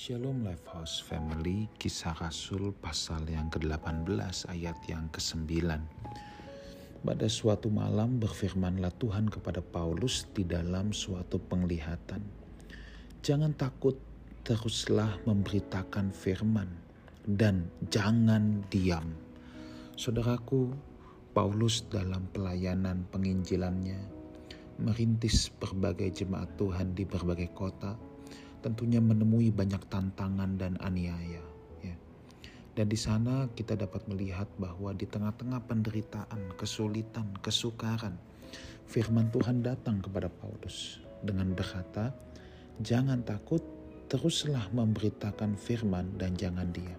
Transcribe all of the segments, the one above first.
Shalom Lifehouse Family, kisah Rasul pasal yang ke-18 ayat yang ke-9. Pada suatu malam berfirmanlah Tuhan kepada Paulus di dalam suatu penglihatan. Jangan takut, teruslah memberitakan firman dan jangan diam. Saudaraku, Paulus dalam pelayanan penginjilannya merintis berbagai jemaat Tuhan di berbagai kota tentunya menemui banyak tantangan dan aniaya. Ya. Dan di sana kita dapat melihat bahwa di tengah-tengah penderitaan, kesulitan, kesukaran, firman Tuhan datang kepada Paulus dengan berkata, Jangan takut, teruslah memberitakan firman dan jangan diam.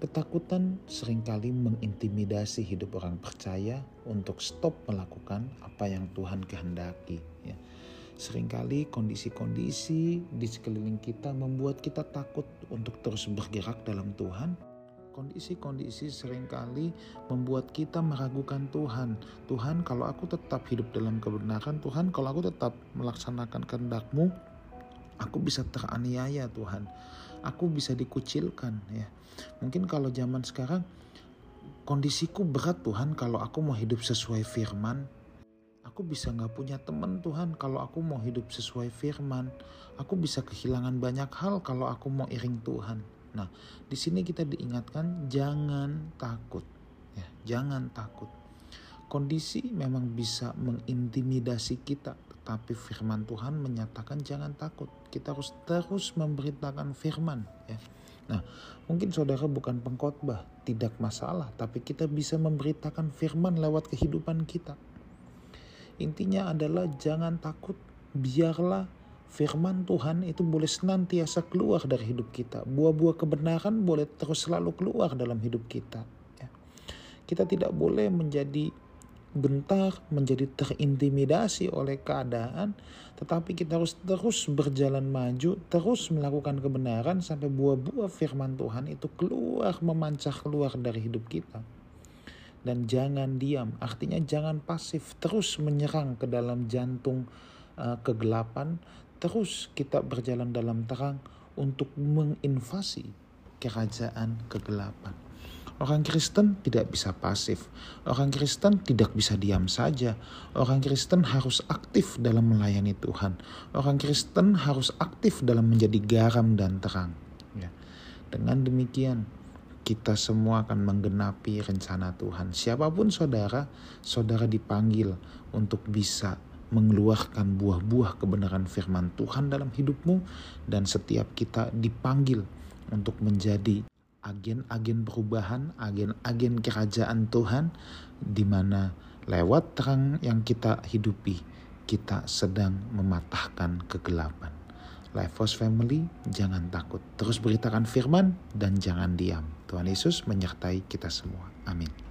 Ketakutan sering kali mengintimidasi hidup orang percaya untuk stop melakukan apa yang Tuhan kehendaki. Ya. Seringkali kondisi-kondisi di sekeliling kita membuat kita takut untuk terus bergerak dalam Tuhan. Kondisi-kondisi sering kali membuat kita meragukan Tuhan. Tuhan kalau aku tetap hidup dalam kebenaran, Tuhan kalau aku tetap melaksanakan kehendak-Mu, aku bisa teraniaya Tuhan. Aku bisa dikucilkan ya. Mungkin kalau zaman sekarang kondisiku berat Tuhan kalau aku mau hidup sesuai firman, Aku bisa nggak punya teman Tuhan kalau aku mau hidup sesuai firman. Aku bisa kehilangan banyak hal kalau aku mau iring Tuhan. Nah, di sini kita diingatkan jangan takut. Ya, jangan takut. Kondisi memang bisa mengintimidasi kita, tetapi firman Tuhan menyatakan jangan takut. Kita harus terus memberitakan firman, ya. Nah, mungkin saudara bukan pengkhotbah, tidak masalah, tapi kita bisa memberitakan firman lewat kehidupan kita. Intinya adalah jangan takut, biarlah firman Tuhan itu boleh senantiasa keluar dari hidup kita. Buah-buah kebenaran boleh terus selalu keluar dalam hidup kita. Ya. Kita tidak boleh menjadi bentar, menjadi terintimidasi oleh keadaan, tetapi kita harus terus berjalan maju, terus melakukan kebenaran sampai buah-buah firman Tuhan itu keluar, memancah keluar dari hidup kita dan jangan diam. Artinya jangan pasif, terus menyerang ke dalam jantung uh, kegelapan, terus kita berjalan dalam terang untuk menginvasi kerajaan kegelapan. Orang Kristen tidak bisa pasif. Orang Kristen tidak bisa diam saja. Orang Kristen harus aktif dalam melayani Tuhan. Orang Kristen harus aktif dalam menjadi garam dan terang. Ya. Dengan demikian, kita semua akan menggenapi rencana Tuhan. Siapa pun saudara, saudara dipanggil untuk bisa mengeluarkan buah-buah kebenaran firman Tuhan dalam hidupmu dan setiap kita dipanggil untuk menjadi agen-agen perubahan, agen-agen kerajaan Tuhan di mana lewat terang yang kita hidupi kita sedang mematahkan kegelapan. Lifehouse Family, jangan takut. Terus beritakan firman dan jangan diam. Tuhan Yesus menyertai kita semua. Amin.